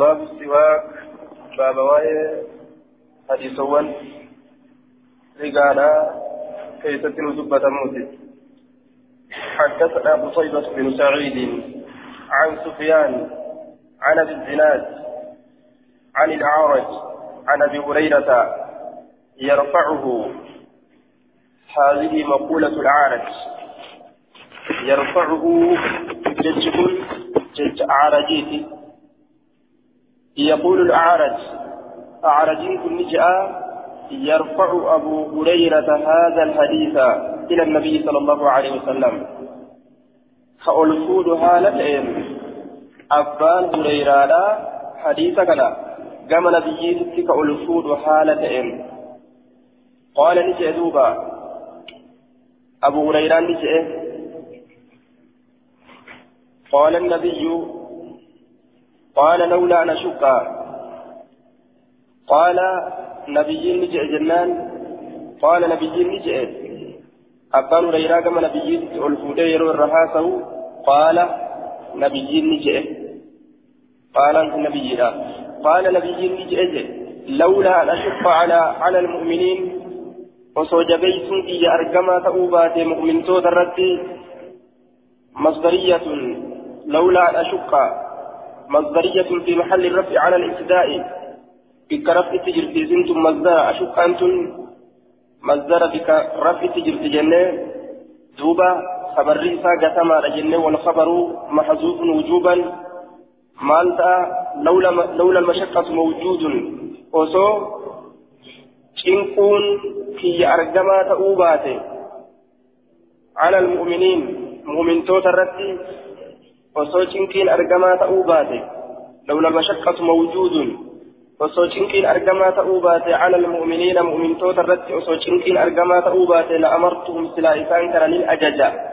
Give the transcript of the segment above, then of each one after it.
باب السواك باب واي حديثوان. رجالا كيف تنزب موت؟ حدثنا قصيبة بن سعيد عن سفيان عن أبي الزناد عن الأعرج عن أبي هريرة يرفعه. هذه مقولة الأعرج. يرفعه ججكم جج أعرجيتي. يقول الأعرج. أعرجين كل جاء يرفع أبو هريرة هذا الحديث إلى النبي صلى الله عليه وسلم. فألفود هالتين أبان هريرة حديث كلا. كما نبيين كألفود هالتين قال نجي دوبا. أبو هريرة نجي. قال النبي قال لولا أن أشك. قال نبي نجئ جنان. قال نبي نجئ. أبان هريرة كما نبي الفودير الرهاسه قال نبي نجئ. قال أنت نبي قال نبي نجئ. لولا أن أشق على على المؤمنين. osoo jabeeysuun kiyya argamaa ta'uu baate mu'mintoota irratti masdariyatun lawlaa an ashukka masdariyatun fi maxalli raf'i cala alibtidaai bikka raf'itti jirti isintun masdara ashukkaantun masdara bikka raf'itti jirti jennee duuba خبري ساقة ما رجل والخبر محذوف وجوبا مالتا لولا لولا المشقة موجود وصو kiyya argamaa ta'uu baate على المؤمنين مؤمن توترتي osoo cinqiin argamaa ta'uu لولا المشقة موجود osoo cinqiin argamaa ta'uu على المؤمنين مؤمن توترتي osoo cinqiin argamaa ta'uu لأمرتهم سلا إسان كرنين أججا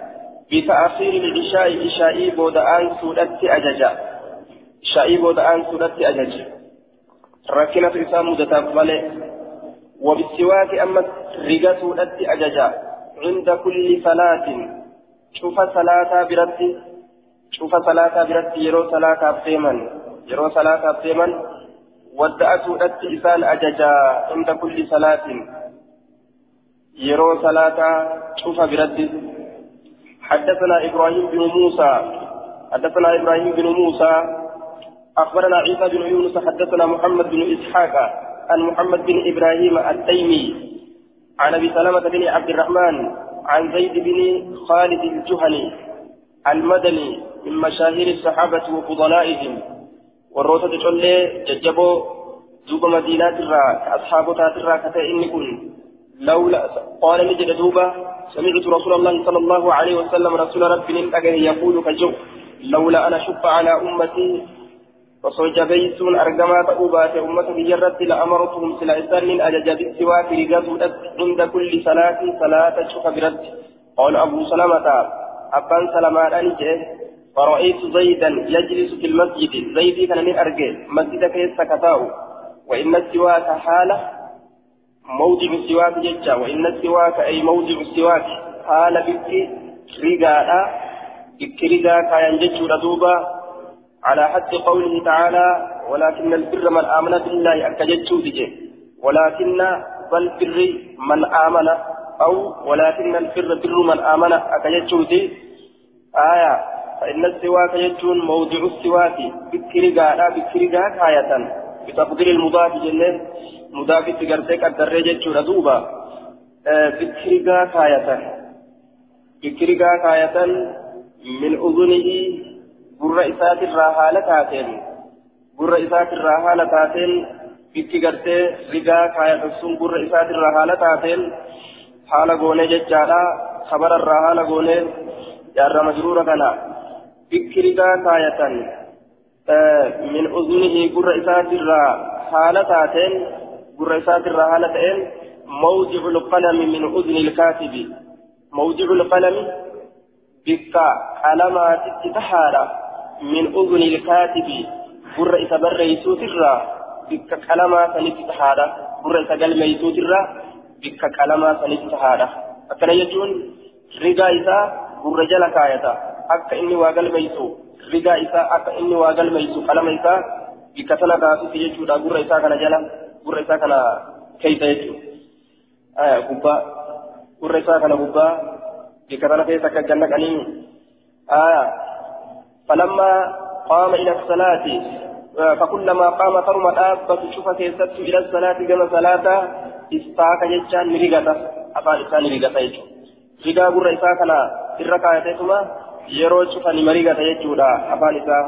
بتأخير العشاء عشاء بودآن سودت أججا عشاء بودآن سودت أججا ركنت إسان مدتاف ملئ وبالسواك أما رقته التي أججا عند كل صلاة شوف صلاة برد شوف صلاة برد يرو صلاة أبتيما يرو صلاة أبتيما ودأته التي إسان أججا عند كل صلاة. يرو صلاة شوف برد حدثنا إبراهيم بن موسى. حدثنا إبراهيم بن موسى. أخبرنا عيسى بن يونس. حدثنا محمد بن إسحاق عن محمد بن إبراهيم التيمي. عن أبي سلمة بن عبد الرحمن. عن زيد بن خالد الجهني. المدني. من مشاهير الصحابة وفضلائهم والروسة تقول ججبو دوب مدينة الرا أصحاب تاترا كتائن كن لولا قال نجد دوبا سمعت رسول الله صلى الله عليه وسلم رسول ربي يقول كجو لولا أنا شق على أمتي argamaa ta'uu baate ummata biyyarratti la'amartuhum sila isaan min ajaja bisiwaaki rigatuudhatti cinda kulli salaatin salaata cufa biratti qaala abuu salamata abbaan salamaadhaan jee فرأيت زيدا يجلس في المسجد. زيدي كان من أرجع مسجد كيس كتاو. وإن السواك حالة. موضع السواك ججا. وإن السواك أي موضع السواك حالة بك. رجاء بك رجاء كاين ججو ردوبا على حد قوله تعالى ولكن البر من آمن بالله أكجت وجه ولكن بل بر من آمن. أو ولكن البر بر من آمن أكجت وجه آية. فإن السواك يجون موضع السواك بكرقا لا بكرقا كاية بتقدير المضاف جنة مضاف تقرتك الدرجة ردوبا آه بكرقا كاية بكرقا كاية من أذنه gurra isaatirraa haala taateen gurra isaatirraa haala taateen bikki gartee rigaa kaayatan gurra isaatirraa haala taateen haala goonee jechaadha kabararraa haala goonee jaarra majruura kana min uzunihi gurra isaatirraa haala taateen gurra isaatirraa haala ta'een موضع القلم من أذن الكاتب موضع القلم بك علامات تتحارى من أذن الكاتب بر إتبر يسوترا بك كلمة سنت هذا بر إتقل ميسوترا بك كلمة سنت هذا أكن يجون رجا إسا بر جل كايتا أك إني واقل ميسو رجا إسا أك إني واقل ميسو كلمة إسا بكتنا كافي يجود أقول رئيسا كان جلا أقول رئيسا كان كيف يجود آية قبا أقول رئيسا كان قبا بكتنا كيسا كجنة كنين آية فلما قام إلى الصلاة فكلما قام ترم الآبة شوف كيست إلى الصلاة كما صلاة استاك جتان مريقة أفعل إسان مريقة يجو رقا قرر إساكنا إرقا يتيتما يرو شوف مريقة يجو أفعل إسان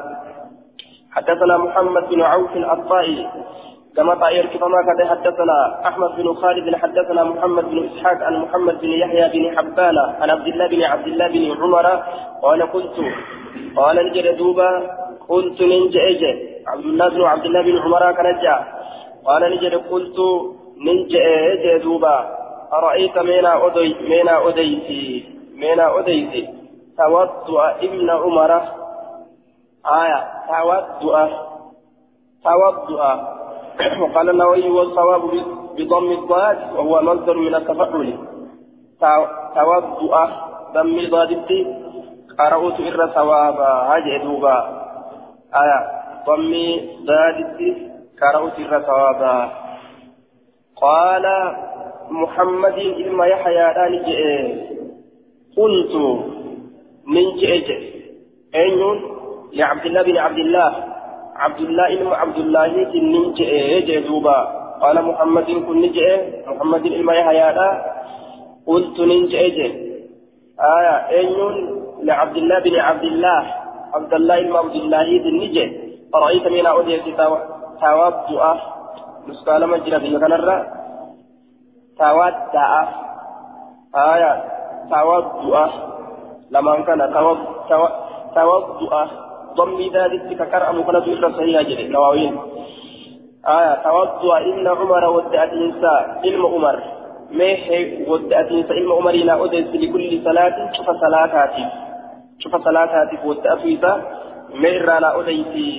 حدثنا محمد بن عوف الطائي كما طائر كما كان حدثنا احمد بن خالد حدثنا محمد بن اسحاق عن محمد بن يحيى بن حبان عن عبد الله بن عبد الله بن عمر قال قلت قال نجد دوبا قلت من جئج عبد الله بن عبد الله بن عمر كان جاء قال نجد قلت من جئج دوبا أرأيت مينا أدي مينا أديتي مينا أديتي توضأ ابن عمر. آية توضأ توضأ وقال النووي والصواب بضم الضاد وهو مصدر من التفعل. توضأ ضم ضادتي قرأت إر ثوابا هاجئ دوبا. آية ضم ضادتي قرأت إر ثوابا قال محمد إلما يحيى قلت من جئ أين لعبد الله بن عبد الله. عبد الله إلما عبد الله كن جئ دوبا. قال محمد كن جئ محمد إلما يحيى قلت ننجئ آية أين لعبد الله بن عبد الله. عبد الله بن عبد الله النجي أرأيت من أودية توضأ نسكال مجرى في كنرة توضأ آية توضأ لما كان توضأ ضمي ذلك ككر أم كنت إلا صحيحة جري نواوين آية توضأ إن عمر ودأت إنسان علم عمر ميه ودأت إنسان علم عمرنا أودية لكل صلاة شوف صلاتاتي شوف صلاتاتي ودأت إنسان ميرانا أوديتي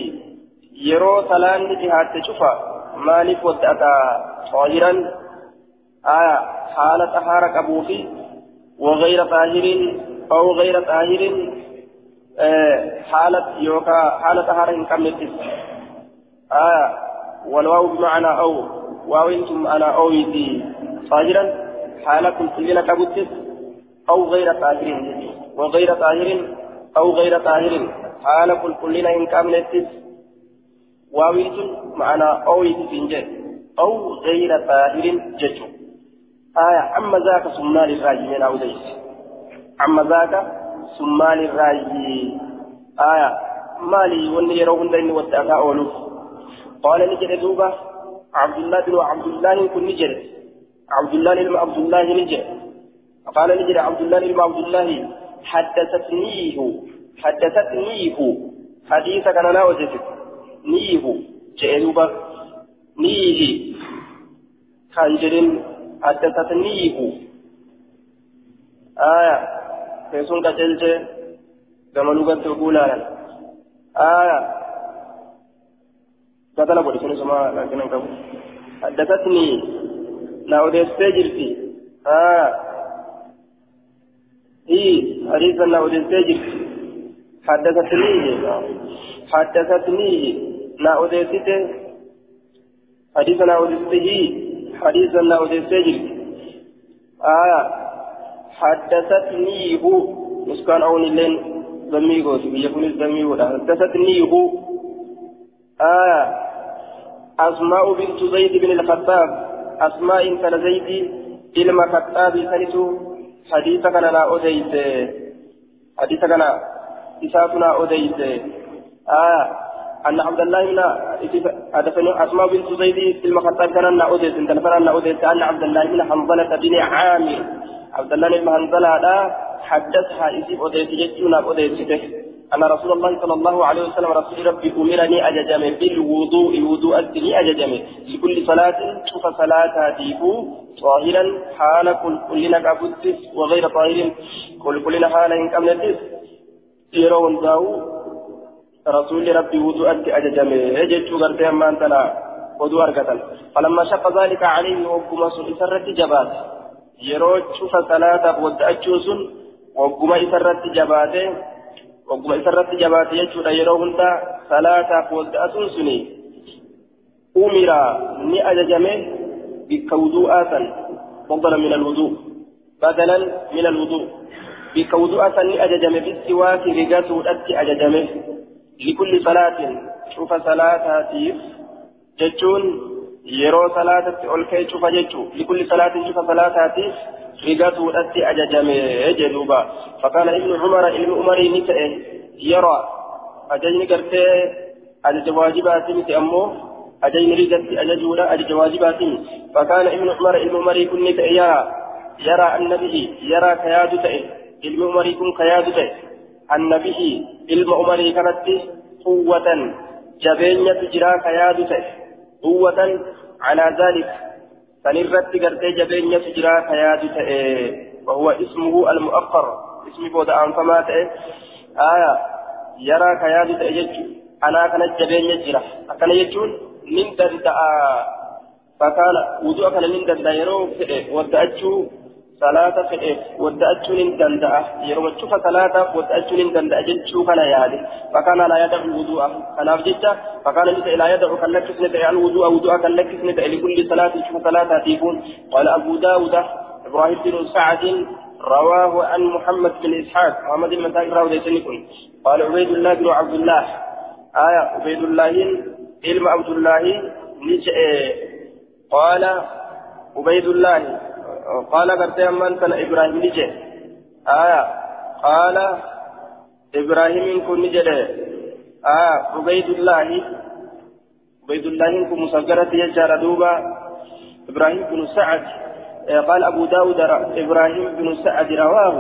يرو صلاة جهات شوفا مالك ودأت طاهرا آية حالة طهارة أبوفي وغير طاهر أو غير طاهر حالة يوكا حالة طهارة كملت آية والواو بمعنى أو واو أنتم أنا أويتي. طاهرا حالة كلنا كبتت أو غير طاهر. وغير طاهر أو غير طاهر. حالة كلنا إن كملت واو أنتم معنى أويتي سنجد أو غير طاهر ججو آية أما ذاك سمان الراجي من أوديس أما ذاك سمان الراجي آية مالي وني يرون دين ودعك أولو قال نجد دوبة عبد الله بن عبد الله كن نجد عبد الله بن عبد الله نجد قال نجد عبد الله بن عبد الله حدثتنيه حدثتنيه حديثك أنا لا وجدت نيه جئ نيه كان جرين حدثتنيه آية فيسون كجلج كما لغة الأولى آية كتلا بودي سنة سما لكن أنكم حدثتني لا أودي استجرتي آية هي حديثا لا أودي استجرتي حدثتني حدثتني لا أودي حديثا لا أودي حديثا لا أدسجل آية حدثتني هو مسكان أون اللين ذمي قوس يكون الذمي ولا. حدثتني هو آية أسماء بنت زيد بن الخطاب. أسماء انت زيد إلما خطاب سنتو حديثك أنا لا أديت حديثك أنا إساتنا أديت آية أن عبد الله بن حدثني أسماء بنت زيد المخطب كان أن أوديس أنت نفر أن أوديس أن عبد الله بن حنظلة بن عامر. عبد الله بن حنظلة لا حدثها إذ أوديس جتنا أوديس أن رسول الله صلى الله عليه وسلم رسول ربي أمرني أججم بالوضوء وضوء الدنيا أججم لكل صلاة شوف صلاة ديبو طاهرا حال كل كلنا كبتس وغير طاهر كل كلنا حال إن كملتس. يرون داو رسول ربي وضوءت أججمه يجتشو غرتي أما أنتنا وضوء أركتا فلما شق ذلك عليه وقم إسرت جبات. يروج شوف صلاة ودأتشو سن. وقم إسرت جباته وقم إسرت جباته يجتشو يرو هندا صلاة ودأتون سني. أمر ني أججمه بكوضوءة فضلا من الوضوء. بدلا من الوضوء. بكوضوءة ني أججمه بالسواك رقاته أتي أججمه لكل صلاة شوف صلاة تيف جتون يرو صلاة أولكي شوف جتو لكل صلاة شوف صلاة تيف رقاته أتي أججمه جدوبا. فكان ابن عمر ابن عمر نتئه يرى. أججني قرتي أجج واجبات نتئ أمه أجين ريدت أججولا أجج واجبات فكان ابن عمر ابن عمر كن يرى يرى النبي يرى كياد تئ. ابن عمر كن كياد تئ النبي ابن عمر كانت قوة جبينة جرا كياد تئ قوة على ذلك. سنرت قرتي جبينة جرا كياد تئ وهو اسمه المؤخر. اسم بود أنفما تئ آية يرى كياد تئ أنا كانت جبينة جرا. أكن يجون من دندأ فكان وضوء كان من دندأ يرو ودأتشو صلاة فئه ودأتشو من دندأ يرو تشوف صلاة ودأتشو من دندأ جتشو كان يالي فكان لا يدع الوضوء كان أفجتا فكان لا يدع كان لكس ندع الوضوء وضوء كان لكس ندع لكل صلاة تشوف صلاة تيكون قال أبو داود إبراهيم بن سعد رواه عن محمد بن إسحاق محمد بن إسحاق رواه ذلك قال عبيد الله بن عبد الله آية عبيد الله علم عبد الله قال عبيد الله قال قرتي من كان إبراهيم نجأ آية. قال إبراهيم كن نجأ آية. عبيد الله عبيد الله كن مصغرة يجار دوبا. إبراهيم بن سعد. قال أبو داود إبراهيم بن سعد رواه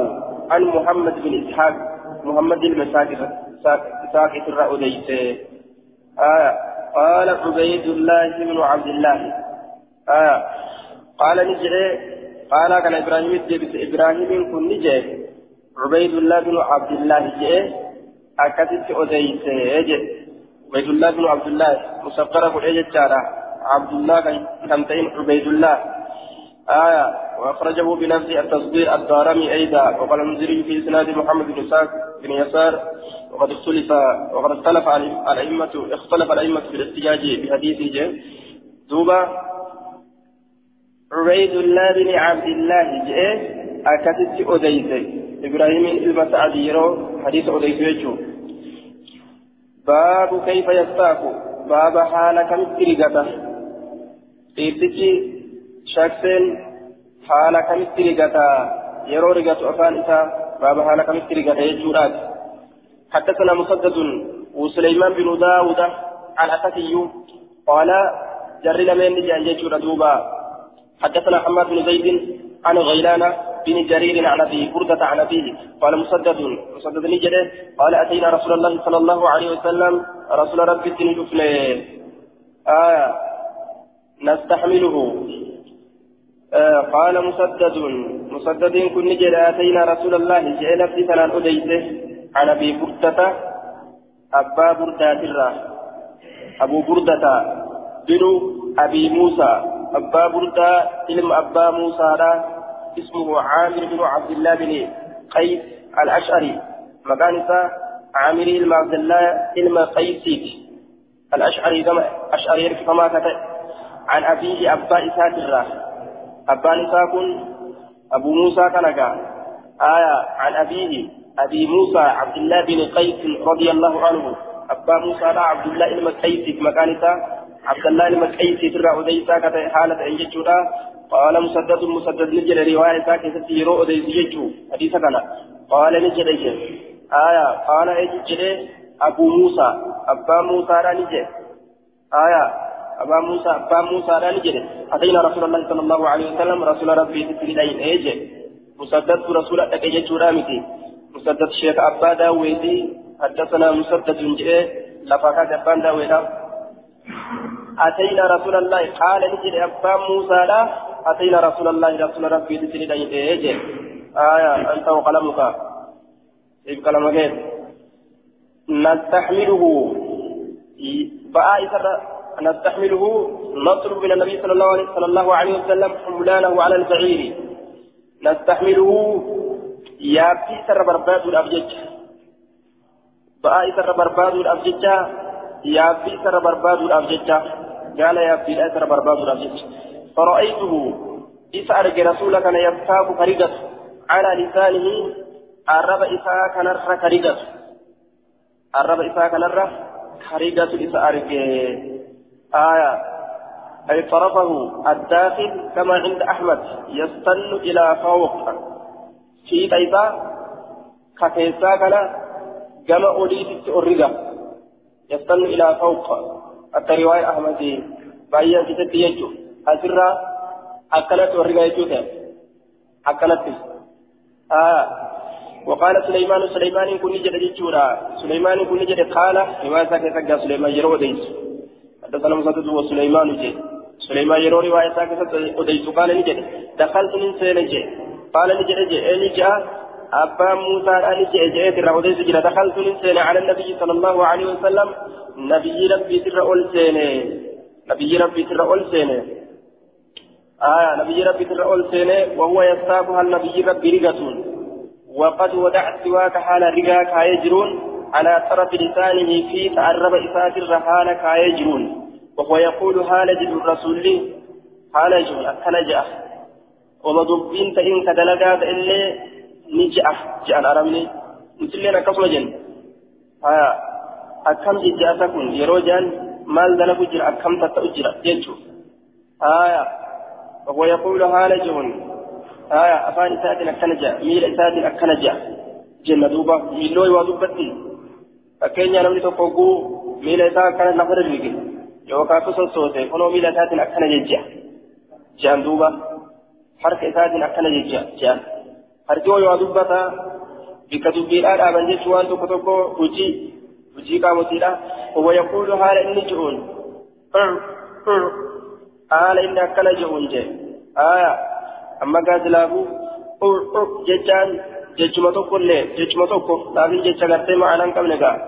عن محمد بن إسحاق. محمد المساكر ساكت الرأوديس آية. قال عبيد الله بن عبد الله آية. قال نجري قال كان إبراهيم الدبس إبراهيم كن نجي. عبيد الله بن عبد الله جي. أكتت أوديس عبيد الله بن عبد الله مسقرة قل عبد الله كان عبيد الله. آية. وأخرجه بنفس التصدير الدارمي أيضا. وقال المنذري في إسناد محمد بن ساق بن يسار. وقد اختلف وقد اختلف الأئمة اختلف الأئمة في الاحتجاج بحديثه. دوبا عبيد الله بن عبد الله جاء أكتت أديس إبراهيم المسعد يرو حديث أديس يجو. باب كيف يستاك باب حال كم تريقته إبتكي شخصين حال كم تريقته يرو رقته أفان إسا باب حال كم تريقته يجورات حدثنا مسدد وسليمان بن داود عن أتكي قال جرد من جان يجور دوبا حدثنا حماد بن زيد عن غيلان بن جرير عن أبي بردة عن أبيه قال مسدد مسدد نجده قال أتينا رسول الله صلى الله عليه وسلم رسول ربي تنجفنا آية نستحمله. آه قال مسدد مسدد كن نجد أتينا رسول الله جعل في ثلاث أديته عن أبي بردة أبا الرا أبو بردة بن أبي موسى. أبا بردة علم أبا موسى اسمه عامر بن عبد الله بن قيس الأشعري مكانسة عامر بن عبد الله علم قيسيك الأشعري كما أشعري كما عن أبيه أبا إسحاق الرا أبا نساكن أبو موسى كنكا آية عن أبيه أبي موسى عبد الله بن قيس رضي الله عنه أبا موسى عبد الله علم قيسيك مكانسة عبد الله المكيسي ترى أديسا كتا حالة أن يجودا قال مسدد مسدد نجل رواية ساكي يرو أديس يجو حديثا كان. قال نجل آية. قال نجل أبو موسى. أبا موسى را نجل آية. أبا موسى أبا موسى را نجل أتينا رسول الله صلى الله عليه وسلم. رسول ربي تسلين أيجي مسدد رسول أدك يجو رامتي مسدد شيخ أبا داويدي حدثنا مسدد جئ لفاكات أبان داويدا. أتينا رسول الله. قال نجد أبا موسى لا. أتينا رسول الله. رسول ربي تسلي إيجي. آية. أنت وقلمك. إذ كلمك نستحمله. بآية نستحمله. نطلب من النبي صلى الله عليه صلى الله عليه وسلم حملانه على البعير. نستحمله. يا في سر برباد الأبجج بآية سر برباد الأبجج يا في سر برباد الأبجج قال يا في الأثر برباد رجل فرأيته أرجى رسولك أن يفتاك فريقة على لسانه الرب إساء كان فريقة الرب إساء كان فريقة إذا أرجى آية أي طرفه الداخل كما عند أحمد يستن إلى فوق في طيبة ككيسا كان كما أوليت أرقى يستن إلى فوق. حتى رواية أحمد بايا كتبت يجو أسرى أكلت أرقى يجو أكلت آه. وقال سليمان سليمان كن نجد جيتشورا سليمان كن نجد قال. رواية كتبت سليمان يرو ديس حدثنا مسدد وسليمان جي. سليمان يرو رواية كتبت وديس قال نجد. دخلت من سينجي. قال نجد جي. أني جاء أبا موسى جاء ترى وديس جي دخلت سينة على النبي صلى الله عليه وسلم نبي ربي ترى أول سينة نبي ربي ترى أول سينة آه نبي ربي ترى أول سينة وهو يستاقها النبي ربي رقة وقد ودعت سواك حال رقاك هايجرون على طرف لسانه في تعرب إسات الرحال كايجرون وهو يقول هالج الرسول هالج أكنجأ ومدبين تئن كدلقات إلي نجأ جاء الأرمني مثلنا كصم جن آه أكم جاء تكون يروجان مال دلق جرى أكم تتأجر جنشو آه وهو يقول هالج آه أفان إسات أكنجأ ميل إسات أكنجأ جنة دوبا ميلوي ودوبتي fakkeenya namni tokko oguu miila isaa akkana lafa dirrige yookaan akka sossoote kunoo miila isaatiin akkana jejjea jean duuba harka isaatiin akkana harki yoo dubbata bikka dubbiidhaa dhaaban jechuun waan tokko tokko hojii hojii qaamotiidha وهو يقول حال إني جئون حال إني أكل جئون جئ آية أما قاعد لابو ججان ججما توكو اللي ججما توكو لكن ججا قرتي معنا قبل قال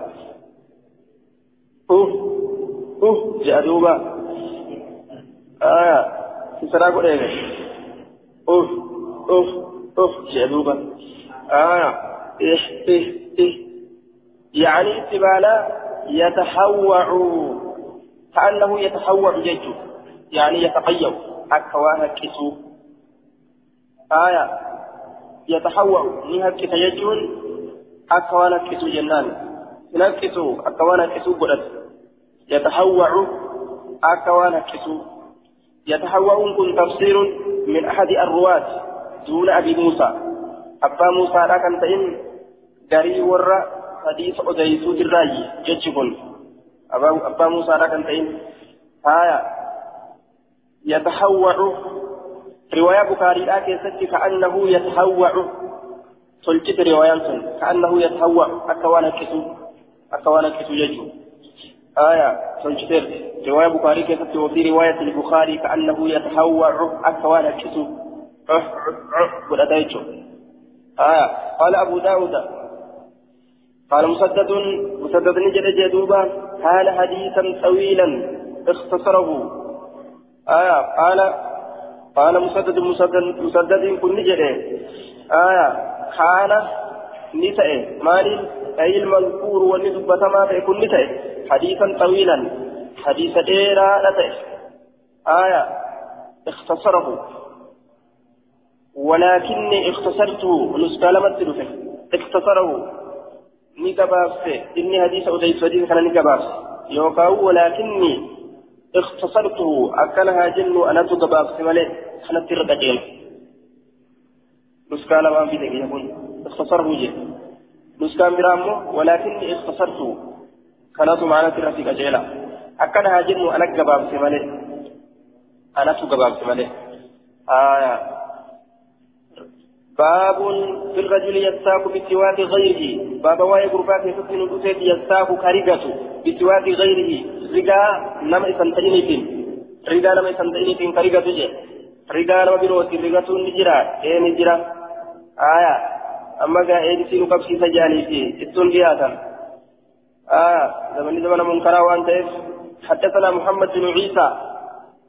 أوه أوه جاء دوبا آية سرا قول إيه أوه أوه أوه جاء دوبا آية إيه إيه يعني اتبالا يتحوع كأنه يتحوع جيجو يعني يتقيأ. أكواها كسو. آية يتحوع. نهك تيجون أكوانا كسو جنان. نكسو أكوانا كسو قدت يتحوع. أكوانا كسو. يتحوع. كن تفسير من أحد الرواة. دون أبي موسى. أبا موسى لا كان تئن قري ورّا حديث أديسو الرأي. جتشكن أبا, موسى لا كان تئن آية. يتحوع. رواية بخاري لا كيست كأنه يتحوع. تلجت رواية كأنه يتحوع. أكوانا كسو أكوانا كتو يجو آية. سنجتر رواية بخاري كتبت وفي رواية البخاري كأنه يتهوع أكوانا كتو قال أبو داود قال مسدد مسدد نجد جدوبا قال حديثا طويلا اختصره آية قال قال مسدد مسدد مسدد كن نجد آية كان نسأ مال أي المذكور والنسبة ما تكون نتئ حديثا طويلا حديث ديرا نتئ آية اختصره ولكني اختصرته نسبة لما تدفع اختصره. نكباس إني حديث أديس حديث كان نكباس يوكاو ولكني اختصرته. أكلها جن أنا تكباس ملئ أنا ترقى نسبة لما في ذلك يقول اختصره جن. نسكان برامو ولكني اختصرت كانت معنا ترافيك جيلا أكن هاجن أنا قباب سمالي أنا قباب سمالي آية باب في الرجل يستاك بسواك غيره. باب واي غرفات يسكن الأسيد يستاك كاريغته بسواك غيره. رقا نما سنتينيتين رقا نما سنتينيتين كاريغته جي رقا نما بروتي رقا نجرا. إيه نجرا. آية. أما قا إيدسي نقبسي سجاني في ستون دياتا آه زمن زمن منكرا وأنت حدثنا محمد بن عيسى.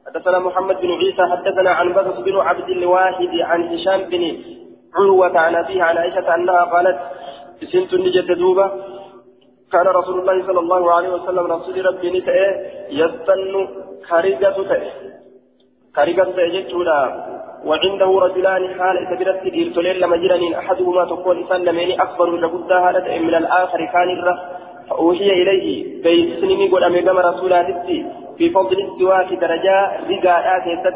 حدثنا محمد بن عيسى حدثنا عن بطس بن عبد الواحد عن هشام بن عروة عن أبيه عن عائشة أنها قالت سنت نجد دوبة كان رسول الله صلى الله عليه وسلم رسول ربي نتأه يستن كاريجة تأي كاريجة تأي جتشودا وعنده رجلان حال إتبرت إرسلين لما جرنين أحدهما تقول إسان لمن أكبر قدها هذا من الآخر كان الره فأوحي إليه بيسنني قد أمي رسولات في فضل السواك درجة رقاءات يسد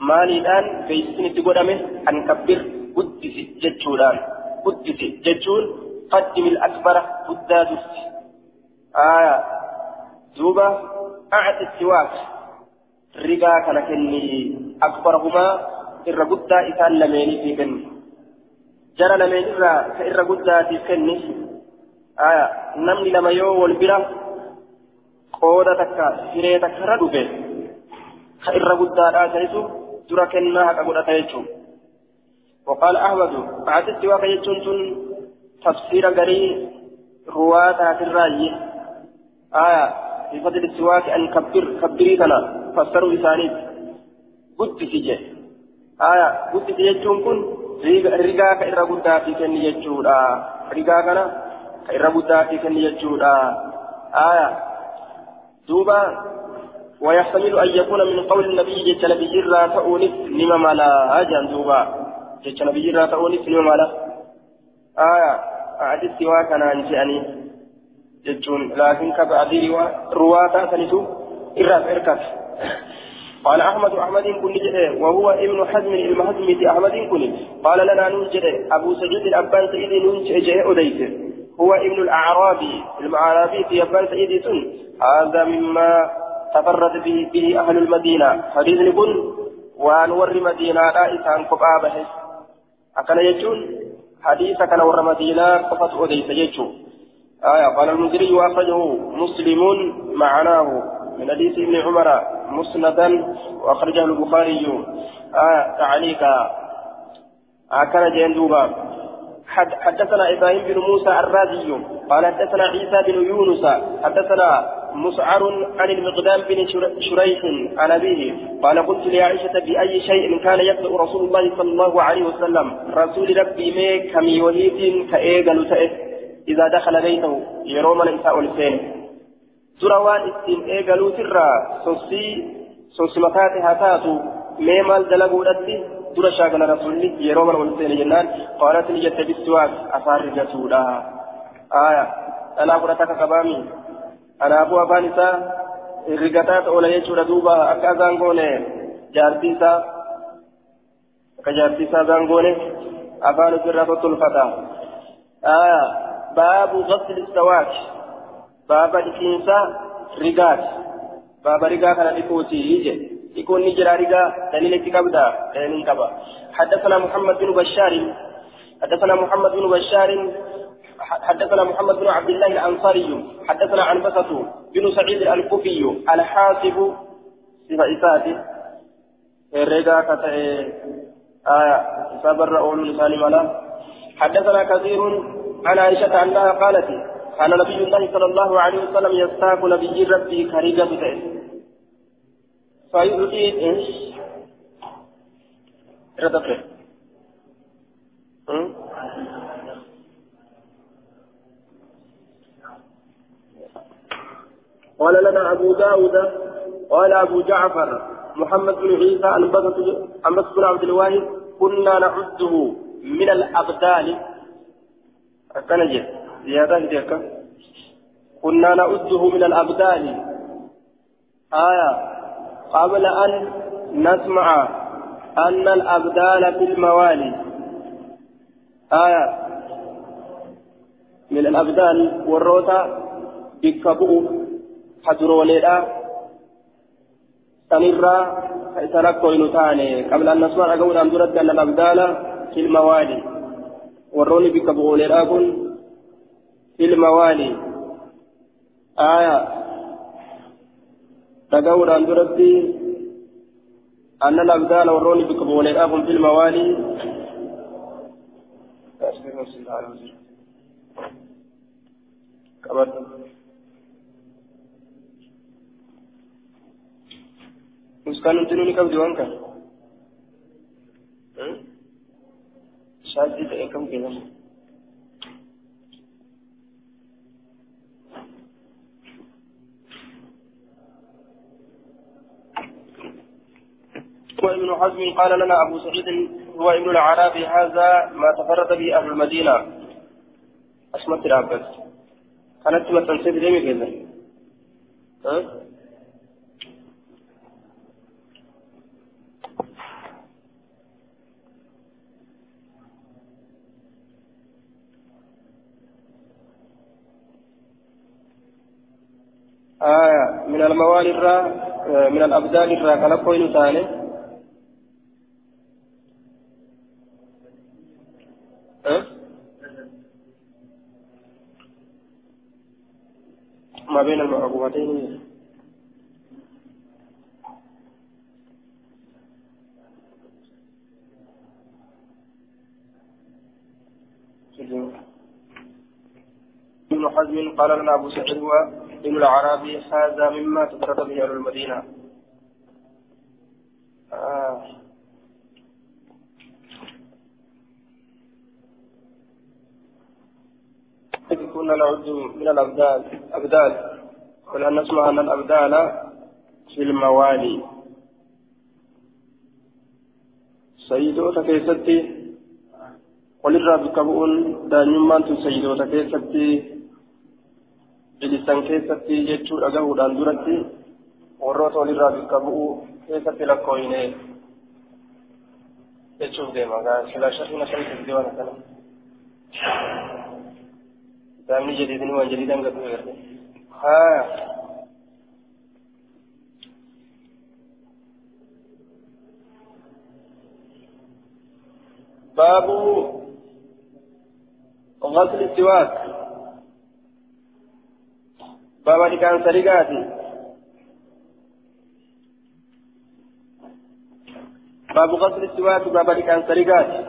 مالي الآن بيسنني قد أمي أن كبر قدس جتشودان قدس جتشون قدم الأكبر قدادس آية دوبة أعد السواك رقا كان كني أكبرهما إر قدا إسان لميني في كني جرى لمين إر كإر قدا في كني آية نمني لما يو والبرا قودة تكا سيري تكا ردوبة كإر قدا آسنسو درا كنها كقودة تيجو وقال أحمد بعد السواك يجون تفسير غري رواة الرأي. آية في فضل السواك أن كبر كبري كنا فسروا لسانيت قد سجى آية قد سجى يجون كن رقا كإر قدا في كن يجون رقا كنا كإر قدا في كن يجون آية دوبا ويحتمل أن يكون من قول النبي جل بجرة تؤنس لما ملا أجل دوبا. Jecha nabiyyi irraa ta'uunis ni mala aya aditti waa kanaan je'anii jechuun laakiin kaba adii ruwaa taasanitu irraaf erkate قال أحمد أحمد كن وهو ابن حزم المحزم في أحمد كن قال لنا ننجد أبو سعيد الأبان سعيد ننجد أديت هو ابن الأعرابي المعرابي في أبان سعيد سن هذا مما تفرد به, به أهل المدينة حديث نقول وأنور مدينة لا إسان قبابه أكن يجون حديث كان ور مدينة قفت أديس يجون آية قال المنذري وأخرجه مسلم معناه من حديث ابن عمر مسندا وأخرجه البخاري آية تعليقا أكن جندوبا حد حدثنا إبراهيم بن موسى الرازي قال حدثنا عيسى بن يونس حدثنا مسعر عن المقدام بن شريح عن أبيه. قال قلت لعائشة بأي شيء كان يقرأ رسول الله صلى الله عليه وسلم؟ رسول ربي مي كمي وهيت كأيغل تأه. إذا دخل بيته يروم الإنساء الفين سروان استين إيغلو سرا سوسي سوسي مكاتها تاتو مي مال دلقوا لدي dura shaagala rasuulli yeroo mana wal seene jennaan qaalat ni jette bistuwaak afaan rigatuudha aya kanaafuu afaan isaa rigataa ta'oola jechuudha duuba akka azaan goone jaartii isaa akka jaartii isaa azaan goone afaan ofirraa tottolfata baabu gasli istawaak baaba dhiqiinsa rigaati baaba rigaa kana dhiquutii jedhe يكون نجرى رجاء دليل كبدا دليل كبا حدثنا محمد بن بشار حدثنا محمد بن بشار حدثنا محمد بن عبد الله الأنصاري حدثنا عن بسط بن سعيد الكوفي الحاسب صفة إساتي الرجاء كتئ آية صبر أول لسان ملا. حدثنا كثير عن عائشة أنها قالت كان نبي الله صلى الله عليه وسلم يستاق نبي ربي كريجة فيؤتي إيش؟ ردفه قال لنا أبو داود قال أبو جعفر محمد بن عيسى أنبسط بن عبد الواحد كنا نعده من الأبدال. أكنجد زيادة ذيك كنا نعده من الأبدال. آية قبل أن نسمع أن الأبدال في الموالي. آية من الأبدال والروتا بكبؤ. حجروليدا سنرى سنكو إنتاني قبل أن نسمع أقول أن درد أن الأبدال في الموالي والروني بكبؤ ليدا في الموالي آية تقول duratti أن الأبدال والرون بقبولهم في الموالي مسكان تنوني كم جوانك شادي تأكم كذا هو ابن حزم قال لنا أبو سعيد هو ابن العرابي هذا ما تفرد به أهل المدينة أسمت رابس كانت مثلا سيد ريمي كذا ها آية من الموالي الرا من الأبدال الرا كان كوين ثاني أه؟ ما بين المعقوبتين ابن حزم قال لنا أبو سعيد ابن العربي هذا مما تفرد به أهل المدينة. آه. كنا نعد من الأبدال أبدال. ولأن نسمع أن الأبدال في الموالي. سيدوتا كيستي bu'uun daa'imummaan tun sayyidoota keessatti bilisan keessatti jechuudha gahuudhaan duratti warroota walirraa bikka bu'uu keessatti lakkooyine jechuuf deema silaa shafina sanitti waan akkana kitaabni jadiidni waan jadiidan gadu garte haa باب غسل السواك بابا كان سرقاتي باب غسل السواك بابا كان سرقاتي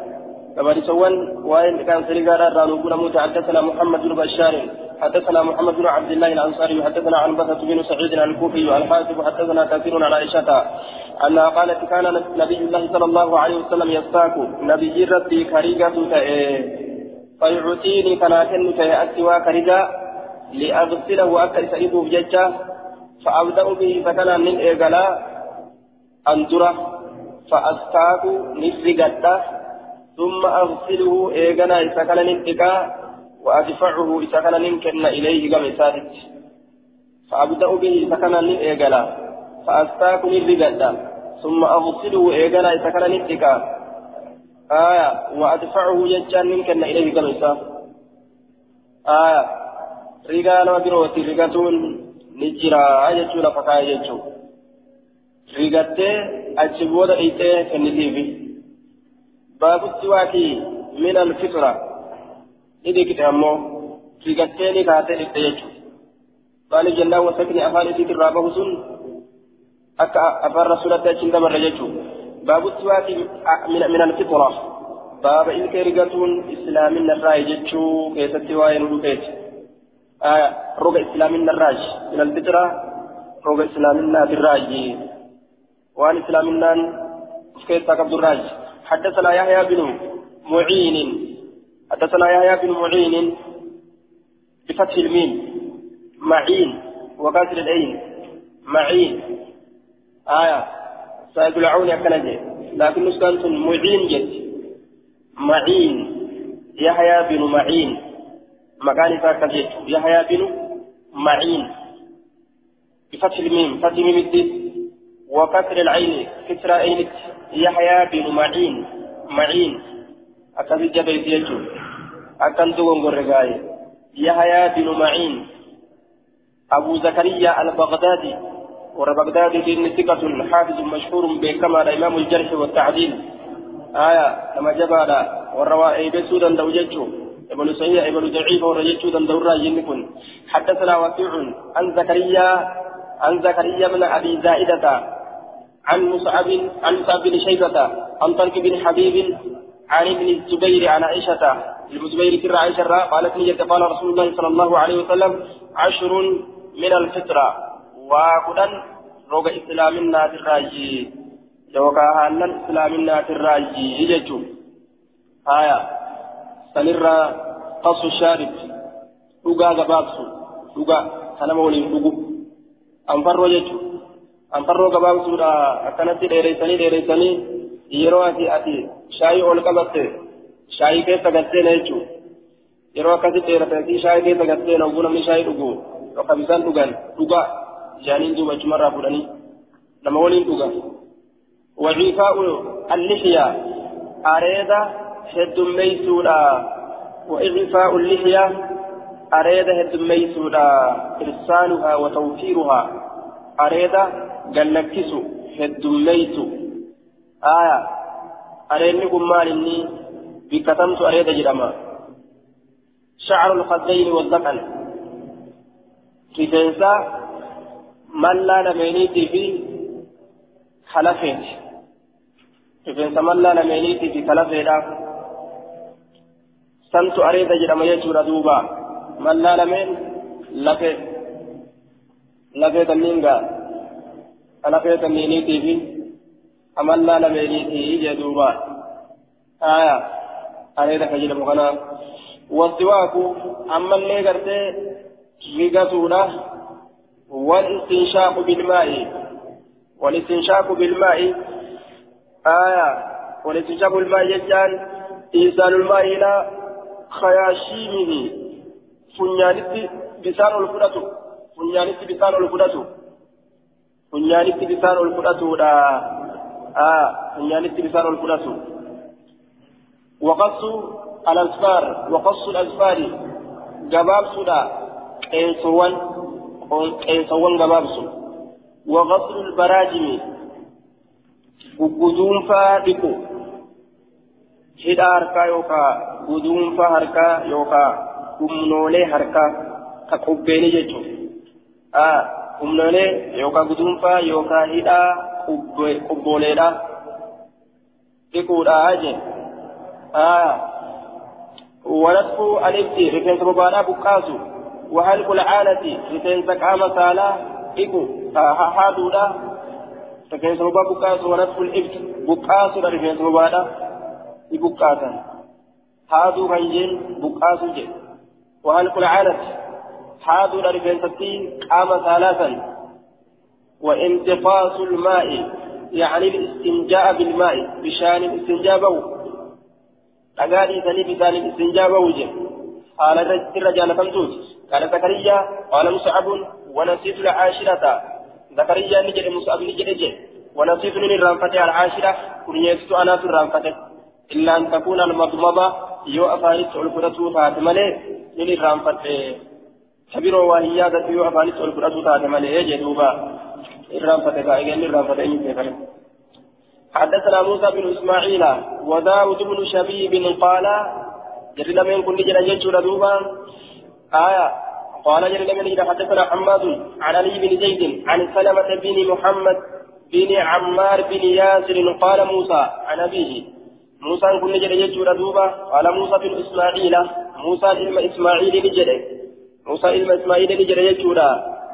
بابا سوان وين كان سرقات رانو موسى حدثنا محمد بن بشار حدثنا محمد بن عبد الله الانصاري حدثنا عن بثة بن سعيد الكوفي الحاسب حدثنا كثير عن عائشة أنها قالت كان نبي الله صلى الله عليه وسلم يستاك نبي ربي كريقة فيعطيني كنا كنك يا أسوى كرجا لأغسله أكل سعيده بججة فأبدأ به فكان من إيقلا أندرة فأستاك نفرقته ثم أغسله إيقنا إذا كان ننتقى وأدفعه إذا كان ننكن إليه كما سادت فأبدأ به من إيقلا فأستاك نفرقته ثم أغسله إيقنا إذا كان ننتقى آية وأدفعه ججان منكن إليه كمسا آية رجال وبروتي رجاتون نجرا ججون فكاية ججو رجاتي أجبود إيتي كنتيبي باب السواك من الفطرة إذا كنت أمو رجاتي كاتي إيتي قال جل وسكن أفعال إيتي الرابه سن أكا أفر رسولة جندم الرججو باب السواك من من الفطرة باب إن كرجتون إسلام النراج جتشو كيف تواين ركيت آه ربع إسلام النراج. من الفطرة ربع إسلام النراج وعن إسلام النان كيف تكبر الراج. حدثنا يحيى بن معين. حدثنا يحيى بن معين بفتح الميم. معين وكسر العين. معين. آية سيقول عوني أكنجي لكن نسكنت معين جد. معين يحيى بن معين. مكان فاكجت يحيى بن معين بفتح الميم فتح الميم الدس وكسر العين كسر عين يحيى بن معين معين أكثر جبل يجو أكن دوغن غرغاي يحيى بن معين أبو زكريا البغدادي ور بغداد بن ثقة حافظ مشهور بكما إمام الجرح والتعديل آية لما جبال والرواء بسودا دوجته ابن صحيح ابن ضعيف ورجته دندورا ينكن حدثنا وكيع عن زكريا عن زكريا بن أبي زائدة عن مصعب عن مصعب بن شيبة عن طلق بن حبيب عن ابن الزبير عن عائشة الزبير كر عائشة قالت لي قال رسول الله صلى الله عليه وسلم عشر من الفطرة وقدن روغ إسلامنا الراجي يوكا هالن إسلامنا الراجي يجتو آية سنرى قص الشارب دغا غبابس دغا سلام ولي دغو ام فروجه ام فرو غبابس دا اتنت ديري سني ديري سني يرو اتي اتي شاي اول كبت شاي كه تغت نه چو يرو كه تي شاي كه تغت نه غون مي شاي دغو تو كمسان دغان دغا جانين دو بچ مرا بودني نما ولي دغا وعيفاء اللحيه اريده heddummeeysuudha waciifaa'u allixyaa areeda heddummeeysuudha irsaaluhaa wa tawfiiruhaa areeda gallakkisu heddummeeysu aya areedni kun maal inni bikkatamtu areeda jedhama shacru lkhadayni waddaqan rifeensa mallaa lameeniitii fi kalafeeti rifeensa mallaa lameeniitii santu areeda jedhama jechuudha duuba mallaa lameen lafee lafee tanniin gaa lafee tanniiniitii fi amallaa lameeniitii jee duuba aya areeda ka jedhamu kana wasiwaaku ammallee gartee rigatuudha والاستنشاق بالماء والاستنشاق بالماء آية والاستنشاق بالماء يجعل إنسان الماء إلى خياشيمه. فنيانتي بسان الفرة فنيانتي بسان الفرة فنيانتي بسان الفرة لا آه. فنيانتي بسان الفرة وقص الأسفار وقص الأسفار جباب سودا. قيسوان قيسوان جباب سودا وغسل البراجم. gudunfaa dhiqu hidha harkaa yookaa gudunfaa harkaa yookaa humnoolee harkaa ka qubbeeni jechuun humnoolee yookaa gudunfaa yookaa hidhaa qubbooleedha dhiquudha je ونطف الابت رفنس مبالا بقاسو وحلق العانة رفنس قام سالا إكو حادودا رفنس مبا بقاسو ونطف الابت بقاسو رفنس مبالا بقاسا حادو غنجين بقاسو جي وحلق العانة حادو رفنس قام ثلاثا وانتقاص الماء يعني الاستنجاء بالماء بشان الاستنجاء بو dhagaadhii sanii bisaanin istinjaa bahu je haala irra jaalatamtuuti قال زكريا قال مصعب ونسيت العاشرة زكريا نجد مصعب نجد جي ونسيت من الرنفة العاشرة كنيست أنا في الرنفة إلا أن تكون المضمضة يو أفانيت الفرة فاتمالي من الرنفة كبير وهي يو أفانيت الفرة فاتمالي يجي دوبا الرنفة كايجن الرنفة إني حدثنا موسى بن إسماعيل وداود بن شبيب قال جرد من كل جرى يجر دوبا. آية قال جرد من إذا حدثنا حماد عن علي بن زيد عن سلمة بن محمد بن عمار بن ياسر قال موسى عن أبيه موسى كل جرى يجر دوبا قال موسى بن إسماعيل موسى إلما إسماعيل نجري موسى إلما إسماعيل نجري يجر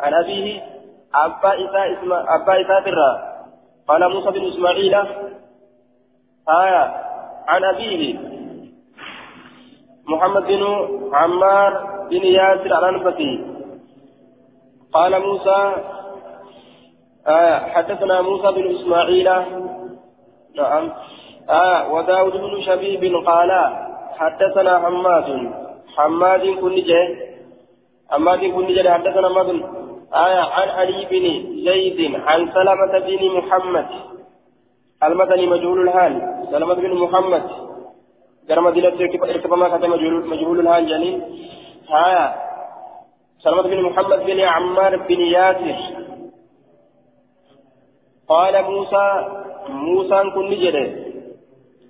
عن أبيه أبا إساء إسما أبا إساء قال موسى بن إسماعيل آية عن أبيه محمد بن عمار بن ياسر الأنفسي قال موسى آية حدثنا موسى بن إسماعيل نعم آية وداود بن شبيب قال حدثنا حماد. حماد كن جه حماد كن جه حدثنا مدن آية عن علي بن زيد عن سلمة بن محمد. المدني مجهول الحال. سلمة بن محمد. مدينة ارتبما كتب مجهول الحال جنين آية سلمة بن محمد بن عمار بن ياسر. قال موسى موسى كن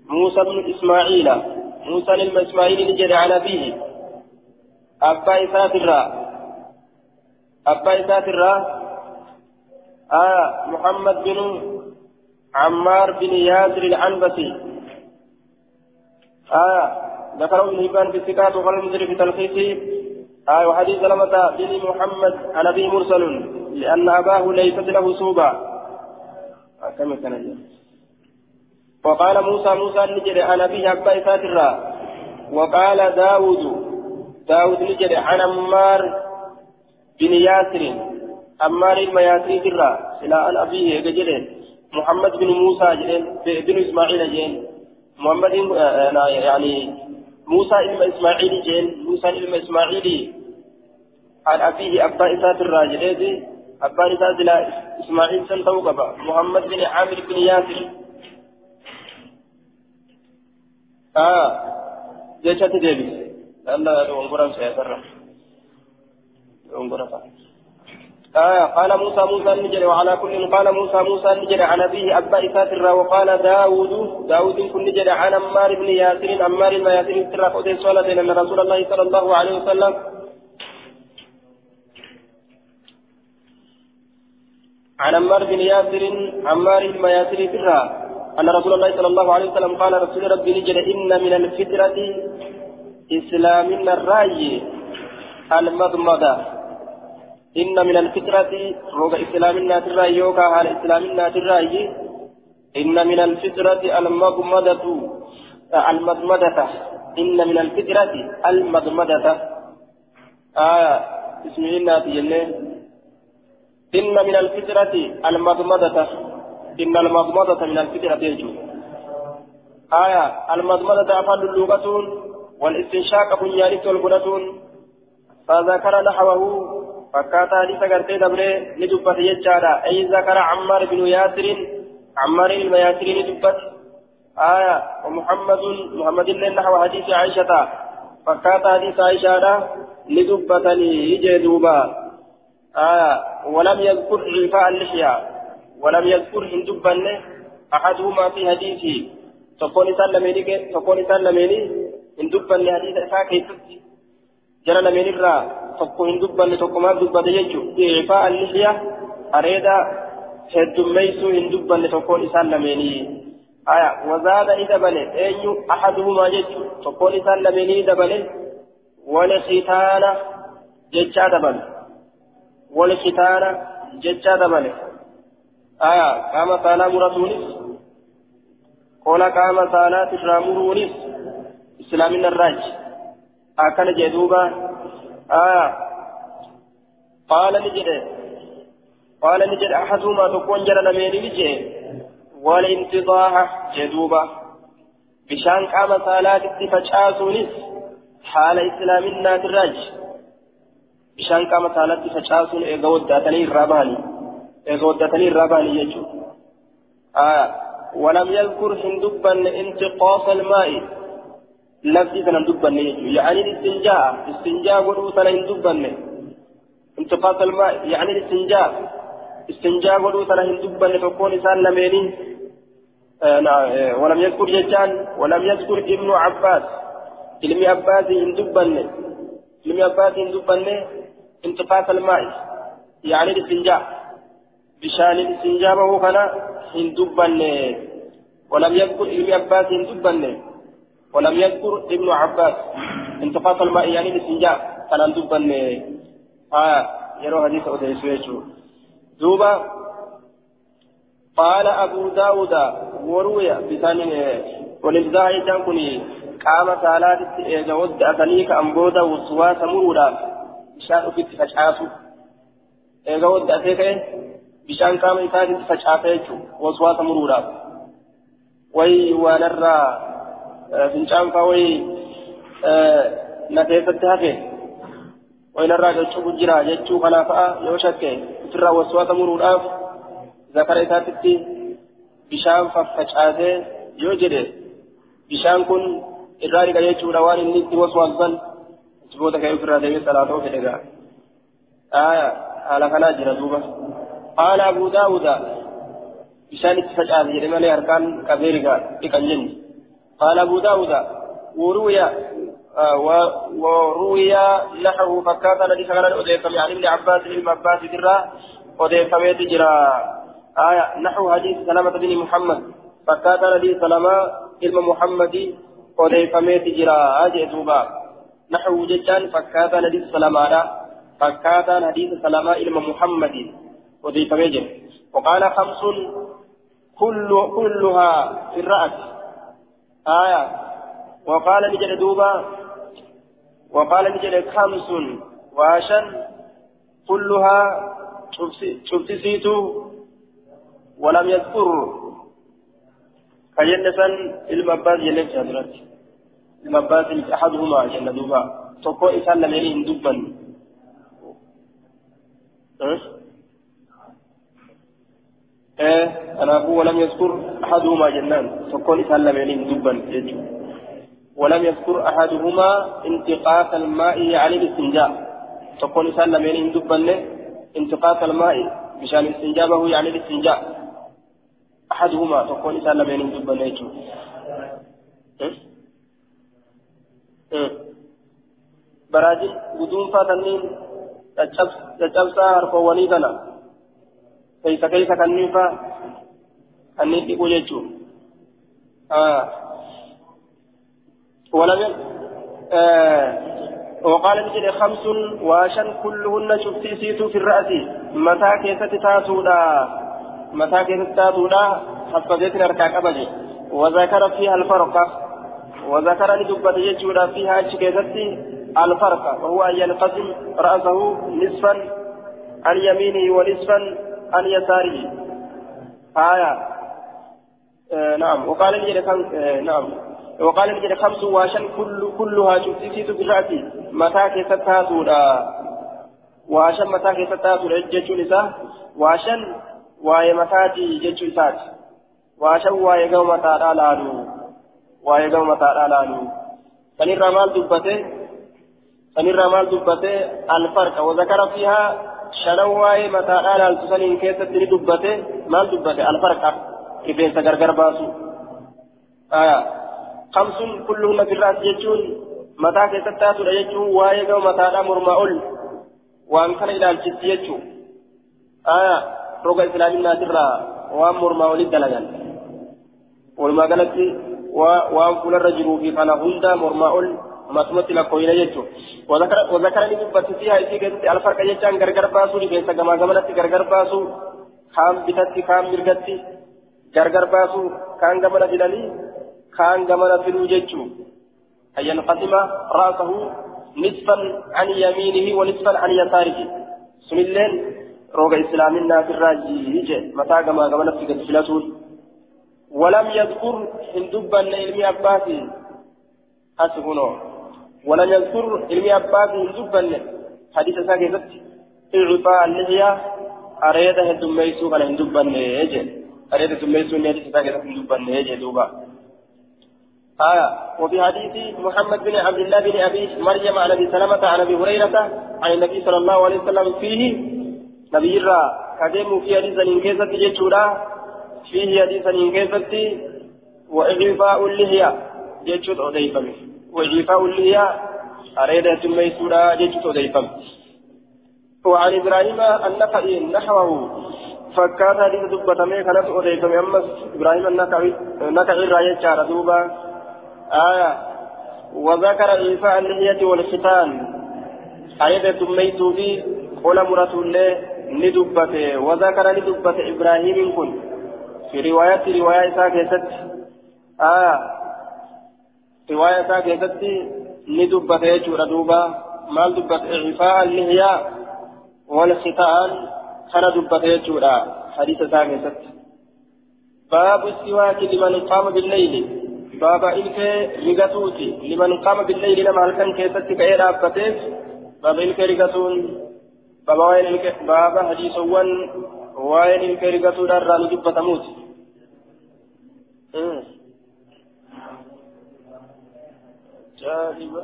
موسى بن إسماعيل موسى للم إسماعيل نجد عن أبيه أبا إساتر أبا إساتر آه محمد بن عمار بن ياسر العنبسي. آه ذكره ابن هبان في الثقات وقال المدري في تلخيصه آه وحديث سلمة بن محمد عن أبي مرسل لأن أباه ليست له صوبة. آه كم كان وقال موسى موسى نجد عن أبيه أبا إساتر وقال داود داود نجد عن عمار بن ياسر عمار المياسير الرا. إلى أن أبيه جدين محمد بن موسى جدين بن إسماعيل جدين محمد يعني موسى إلما إسماعيل جدين موسى إلما إسماعيل. عن أبيه أبا إسات الراجلين أبا إسات إسماعيل سنتوقف. محمد بن عامر بن ياسر. آه جيشة ديبي الله ينقرم سيسر ينقرم آه قال موسى موسى النجري وعلى كل قال موسى موسى النجري عن أبيه أبا إساتر وقال داود داود كن نجري عن أمار بن ياسر أمار بن ياسر ترى قد صلى أن رسول الله صلى الله عليه وسلم عن عمار بن ياسر عمار بن ياسر ترى أن رسول الله صلى الله عليه وسلم قال رسول ربي نجد إن من الفترة إسلامنا الرأي المضمضة. إن من الفترة روغ إسلامنا الرأي يوكا على إسلامنا الرأي. إن من الفترة المضمضة المضمضة. إن من الفترة المضمضة. آية اسم إن من الفترة المضمضة. إن المضمضة من الفترة يجو آية المضمضة أفعل اللغة والاستنشاق بنيانيت والقنة فذكر نحوه فكاتا قرتي دبري ندبت يجارا أي ذكر عمار بن ياسر عمار بن ياسر ندبت. آية ومحمد محمد الله نحو حديث عائشة. فكاتا حديث عائشة ندبتني يجي دوبا. آية ولم يذكر عفاء اللحية. ولم يذكر هندبن أحدهما في حديثه تكون سلميني تكون سلميني هندبن حديث إساء كيست جرى لمن الرا تكون هندبن تكما دبت يجو. عفاء اللحية. أريد هدميسو هندبن تكون سلميني آية. وزاد إذا بني أي أحدهما يجو. تكون سلميني إذا بني ولختان ججا دبل ولختان ججا دبل آية قام صلاة مرسولس قول قام صلاة تشرامرونس إسلامنا الراج أكن جدوبا. آية قال نجد. قال نجد أحدهما تكون جرى لمن نجد. والانتضاح جدوبا. بشان قام صلاة فجأسونس حال إسلامنا الراج بشان قام صلاة فجأسون إذا ودأتني الراباني غودتني الراباني يجو آه ولم يذكر هندبا انتقاص الماء لفظي سنة دبا يجو يعني الاستنجاء استنجاء ولو سنة هندبا انتقاص الماء يعني الاستنجاء استنجاء ولو سنة هندبا تكون إنسان لميني آه ولم يذكر ججان ولم يذكر ابن عباس علم عباس هندبا علم عباس هندبا انتقاص الماء يعني الاستنجاء بشان استنجابه كان هندبن ولم يذكر ابن عباس هندبن ولم يذكر ابن عباس. انتقاص الماء يعني الاستنجاء كان هندبن آه يروى حديث أدريس دوبا قال أبو داود وروي بثاني وللزاهي تنكني قام صلاة إذا ود أتنيك أنبودا وسواس مرودا. بشان في تفشعاسو إذا ود أتيك wayi waanarraa fincaan faa wayi na keessatti hafe wayi narraa gachuutu jira jechuu kanaa fa'a yoo shakke ofirraa waswaasa muruudhaaf zakara isaatitti bishaan faffacaasee yoo jedhe bishaan kun irraa dhiqa jechuudha waan inni itti waswaasan jiboota ka'ee ofirraa deemee salaatoo fedhe gaa haala kanaa jira duuba. قال أبو داود بشأن اتفجأ في جرمالي أركان كبيرك لكنجن قال أبو داود وروي آه وروي نحو فكات الذي كان أديكم يعني ابن عباس بن عباس درا أديكم تجرى آية نحو حديث سلامة بن محمد فكات الذي سلامة علم محمد أديكم تجرى أجي دوبا نحو ججان فكات الذي سلامة فكات حديث سلامة علم محمد. وضيف ميجر وقال خمس كل كلها في الرأس. آية. وقال نجد دوبا. وقال نجد خمس. وعشن كلها شفت سيتو ولم يذكر. فجنة المباز جنة جادرات المباز أحدهما جنة دوبا. تقو إسان لميني هندوبا أه؟ إيه أنا ولم يذكر أحدهما جنان إسان لميني هندوبا يجو ولم يذكر أحدهما انتقاص الماء يعني الاستنجاء تقول إسان لميني هندوبا انتقاص الماء مشان استنجابه يعني الاستنجاء أحدهما تقول إسان لمن دب نيجو براجل بدون فاتنين تجبسا هرفواني دنا كيف كيف كنيفا كنيفي وجيجو آه ولم آه وقال نجد خمس واشن كلهن شفتي سيتو في الرأس متى كيست تاسودا متى كيست تاسودا حفظتنا ركع قبل وذكر فيها الفرق وذكر لدبة يجودا فيها كيست الفرق وهو أن ينقسم رأسه نصفا عن يمينه ونصفا عن يساره آية. آه نعم. وقال نجد آه نعم. وقال نجد خمس واشن كل كلها شفتيت برأتي متى كيست تاسودا واشن متى كيست تاسودا جيتشو نساء واشن واي متاتي جيتشو إساتي waashan waa'ee gama mataadhaa laalu waa'ee gama mataadhaa laalu sanirraa maal dubbate sanirraa maal dubbate alfarqa wazakara fiihaa shanan waa'ee mataadhaa laaltu saniin keessatti ni dubbate maal dubbate alfarqa rifeensa gargar baasu kamsun kulluhunna birraas jechuun mataa keessatti taatudha jechuun waa'ee gama mataadhaa mormaa ol waan kana ilaalchisti jechuun roga islaaminaatirraa waan mormaa olitti dalagan walumaa galatti waan fuularra jiruu fi kana hunda mormaa ol masumatti lakkooyina jechuudha wazakara ni dubbatti fiihaa isii keessatti alfarqa jechaan gargar baasuu rifeensa gamaa gamanatti gargar baasuu kaan bitatti kaan mirgatti gargar baasuu kaan gamana fidanii kaan gamana fiduu jechuu أن ينقسم رأسه نصفا عن يمينه ونصفا عن يساره سنلين روغ إسلامنا في الراجي يجي متى كما كما نفسك الفلاتون ولم يذكر هندبا علمي أباسي أسفنو ولم يذكر علمي أباسي هندبا حديث ساكتت إعطاء اللحية أريد هندميسو كان هندبا يجي أريد هندميسو حديث ساكتت هندبا يجي دوبا. آية وفي حديث محمد بن عبد الله بن أبي مريم عن أبي سلمة عن أبي هريرة عن النبي صلى الله عليه وسلم فيه. نبي الرا كديم في حديث إنكيزة جيتشورا. فيه حديث إنكيزة وإعفاء اللحية. جيتشوت أضيفم وإعفاء اللحية أريد تميسورا جيتشوت أضيفم وعن إبراهيم النخعي نحوه فكان حديث دبتمي كانت أضيفم أمس إبراهيم النخعي راية شارة دوبا. آية وذكر إيفاء اللحية والختان آية تميت في قول مرة الله ندبت وذكر ندبت إبراهيم كن. في رواية رواية ساكتت آية رواية ساكتت ندبت يجور دوبا مال دبت إعفاء اللحية والختان كان دبت يجور حديث ساكتت باب السواك لمن قام بالليل بابا إلك رقتوتي لمن قام بالليل لما هل كان كيست كأي رابطيف بابا إلك رقتون بابا وين إلك بابا حديث وين إلك رقتو دار راني جبة جاهبة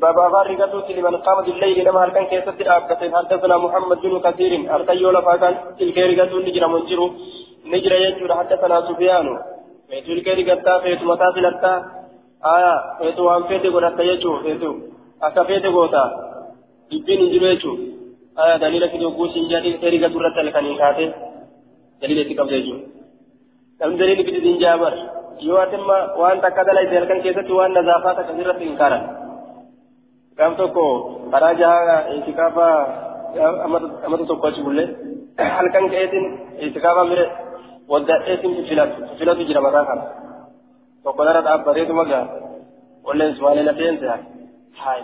بابا غارقتوتي لمن قام بالليل لما هل كان كيست رابطيف حدثنا محمد بن كثير؟ أرتيو لفاكان تلك رقتون نجرى منجرو نجرى يجور حدثنا سفيان. فيتو الكيري قتا فيتو متى فلتا آية فيتو وان فيتو قرأت يجو فيتو. أكا فيتو قوتا. دبين انجلو يجو. آية دليل في دوقو سنجاتي الكيري قد ورت لكنين كاتي دليل يتكب يجو. لم دليل في دين yoo atimma waan takka dalayte halkan keessatti waan nazaafaata kasirratti hin karan gaaf tokko karaa jahaa itikaafa amata tokko achi bullee halkan ka'eetiin itikaafa mire waddadheetiin filatu filatu jira mataa kana tokko nara dhaabbateetu magaa walleen ismaalee lafeense haay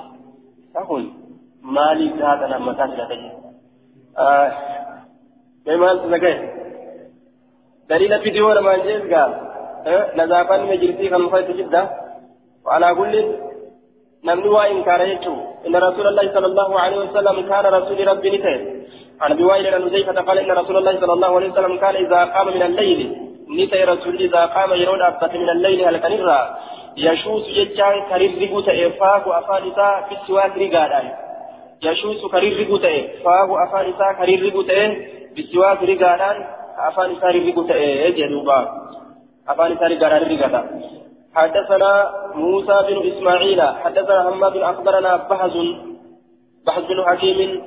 tahun maaliif haadha nammataa filate mee maaltu nagaya daliila fidiyoo namaan jees gaa nazaafaan majlisii kan muka itti jidda كل نمني وإن كان يجو. إن رسول الله صلى الله عليه وسلم كان رسول ربي نتيه عن أبي وائل عن حذيفة قال إن رسول الله صلى الله عليه وسلم كان إذا قام من الليل. نتي رسول إذا قام يرون أبت من الليل هل كان يشوس ججان كريرغو أفان إساء في السواك رقادا يشوس كريرغو أفان إساء كريرغو في السواك رقادا أفان إساء رقادا تأي جدوبا. أفان رقادا رقادا حدثنا موسى بن إسماعيل حدثنا حماد أخبرنا بحث بحث بن حكيم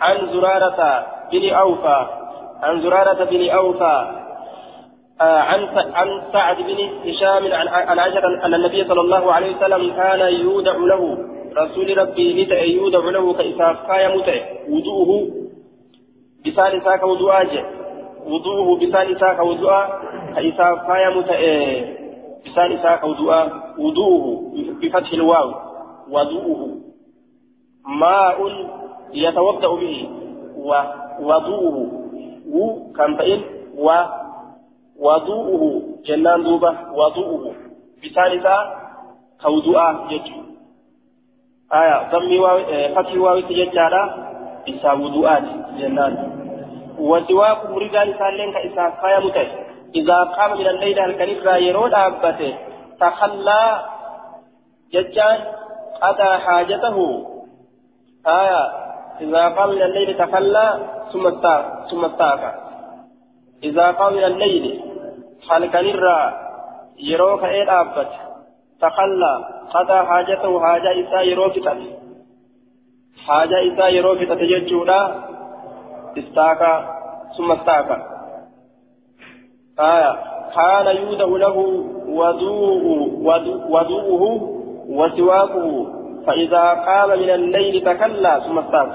عن زرارة بن أوفى عن زرارة بن أوفى عن عن سعد بن هشام عن عائشة أن النبي صلى الله عليه وسلم كان يودع له رسول ربي نتأ يودع له كإساف كايا متأ وضوءه بسال ساك وضوءاج وضوءه بسال ساك وضوءا كإساف كايا متأ بسال ساك وضوءا وضوءه بفتح الواو وضوءه. ماء يتوضأ به ووضوءه و وضوءه. جنان دوبة وضوءه. بثالثة كوضوء جج آية ضمي واو فتح واو تججارا إسا وضوءات جنان. وسواك مريدان سالين كإسا قايا متي إذا قام من الليل الكنيف يرون أبته. تخلى ججان قضى حاجته. آية. إذا قام من الليل تخلى ثم استاك ثم استاك إذا قام من الليل halkan irraa yeroo ka'ee dhaabbate takallaa qadaa haajatahu haajaa isaa yeroo fixate haajaa isaa yeroo jechuudha istaaka summa istaaka aya kaana yuuda'u lahu waduu'uhu wasiwaakuhu فإذا قام من الليل تكلى ثم استاك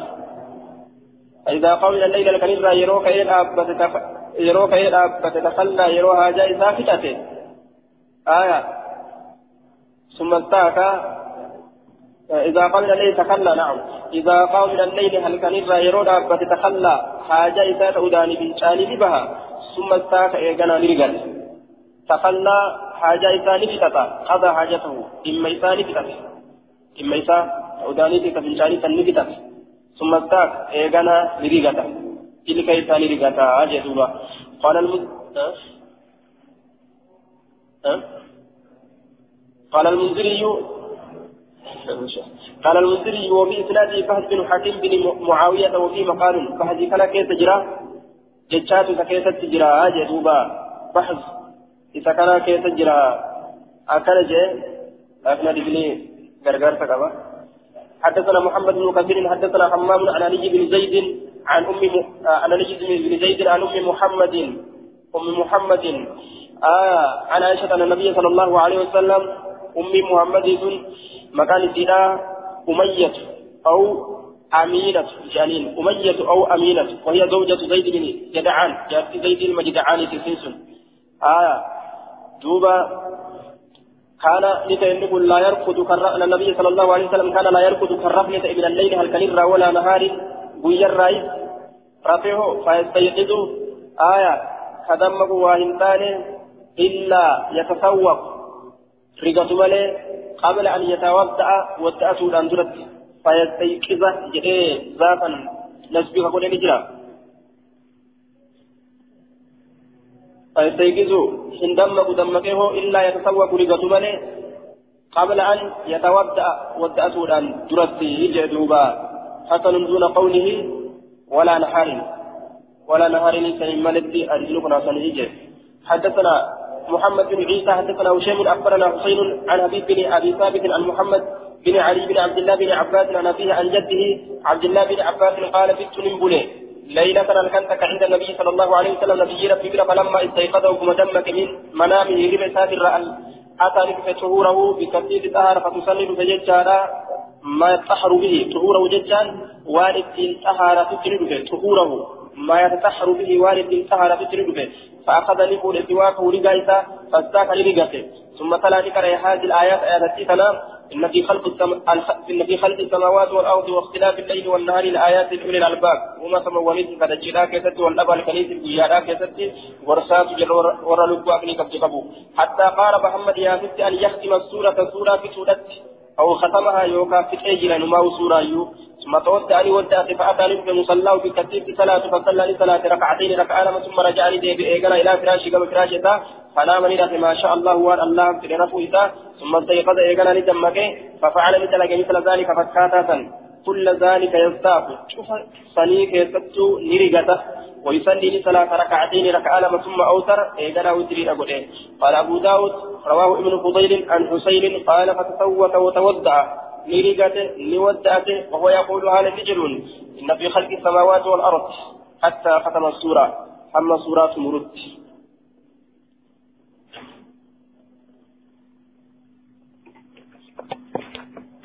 فإذا قام من الليل لكن إذا يروك إلى dhaabbate takallaa yeroo haajaa isaa fixate aya ثم استاك إذا قام من الليل تخلى نعم. إذا قام من الليل هل كان إذا يرون أبت تخلى حاجة إذا تؤداني بنشاني بها ثم استاك إيقنا نرقل تخلى حاجة إذا نفتتا قضى حاجته إما إذا نفتت إما إذا تؤداني بنشاني تنفتت ثم استاك إيقنا نرقل تلك إساني رقاتا جدوبا قال المد أه؟ أه؟ قال المنذري قال المنذري وفي إسناده فهد بن حكيم بن معاوية وفي مقال فهد كان كيف تجرى جتشات كيف تجرى جدوبا بحث إذا كان كيف تجرى أكل جاء أكنا دبني غرغر تقبا حدثنا محمد بن كثير حدثنا حمام عن علي بن زيد عن أم م... عن نجد بن زيد عن أم محمد أم محمد آه عن عائشة أن النبي صلى الله عليه وسلم أم محمد مكان سيدا أمية أو أمينة جانين أمية أو أمينة وهي زوجة زيد بن جدعان جاءت زيد المجدعان تسنسن آه دوبا كان نتينب لا يرقد كالرأن النبي صلى الله عليه وسلم كان لا يرقد كالرفنة من الليل هل كنر ولا نهار guyya irraa rafeho fayastayiqidu aya kadammaku waa hin taane malee qabla an yatawadda'a wadda'atuudhaan duratti fayastayiqiza jedhee zaafan nasbiha godhe ni jira فيستيقظ إن دمك دمكه إلا يتسوق رقة ملي قبل أن يتودع ودأته الآن درتي يجي دوبا حسن دون قوله ولا نهار ولا نهار سن ملك أرجلكنا سنجي حدثنا محمد بن عيسى حدثنا هشام أخبرنا حسين عن حبيب بن أبي ثابت عن محمد بن علي بن عبد الله بن عباس عن أبيه عن جده عبد الله بن عباس قال بت نبلي ليلة كنتك عند النبي صلى الله عليه وسلم نبي ربي فلما استيقظه كما دمك من منامه ربع ساتر أتى لك طهوره بكثير طهر فتصلي فججارا ما يتطهر به طهوره ججان والد طهارة تجربه طهوره ما يتطهر به والد طهارة تجربه فأخذ لفول سواكه رقايتا فاستاك لرقته ثم تلا ذكر هذه الآيات آيات تنام. إن في خلق السم... إن في خلق السماوات والأرض واختلاف الليل والنهار الآيات لأولي الألباب. وما سمونيت قد الجلا كيست والأبا الكنيس الجيارا كيست ورسات جل ورى لبوا أبني كبتقبو حتى قال محمد يا ست أن يختم السورة سورة في سورة أو ختمها يوكا في أجل نماو سورة يو. ثم تودعني ودعت فأتاني بمصلاه كتيب صلاة فصلى لصلاة ركعتين ركعة سثم رجعني دي بإيقنا إلى فراشي كما فراشي فنام لله ما شاء الله وان الله في رفوه ثم استيقظ إيقنا لدمك. ففعل مثل مثل ذلك فكاتا. كل ذلك يستاق شوف صنيك يستو نريقته ويصلي لصلاة ركعتين ركعة ثم أوتر إيقنا وتري أبوه. قال أبو داود رواه ابن فضيل عن حسين قال فتسوت وتودع نريقته نودعته وهو يقول هذا فجر إن في خلق السماوات والأرض حتى ختم السورة. أما سورة مرد.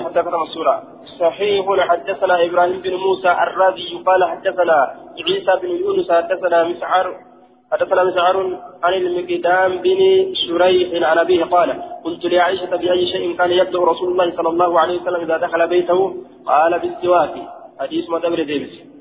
ختم السورة صحيح حدثنا إبراهيم بن موسى الرازي قال حدثنا عيسى بن يونس حدثنا مسعر حدثنا مسعر عن المقدام بن شريح عن أبيه قال قلت لعائشة بأي شيء كان يبدأ رسول الله صلى الله عليه وسلم إذا دخل بيته؟ قال بالسواك. حديث مدبر ديبس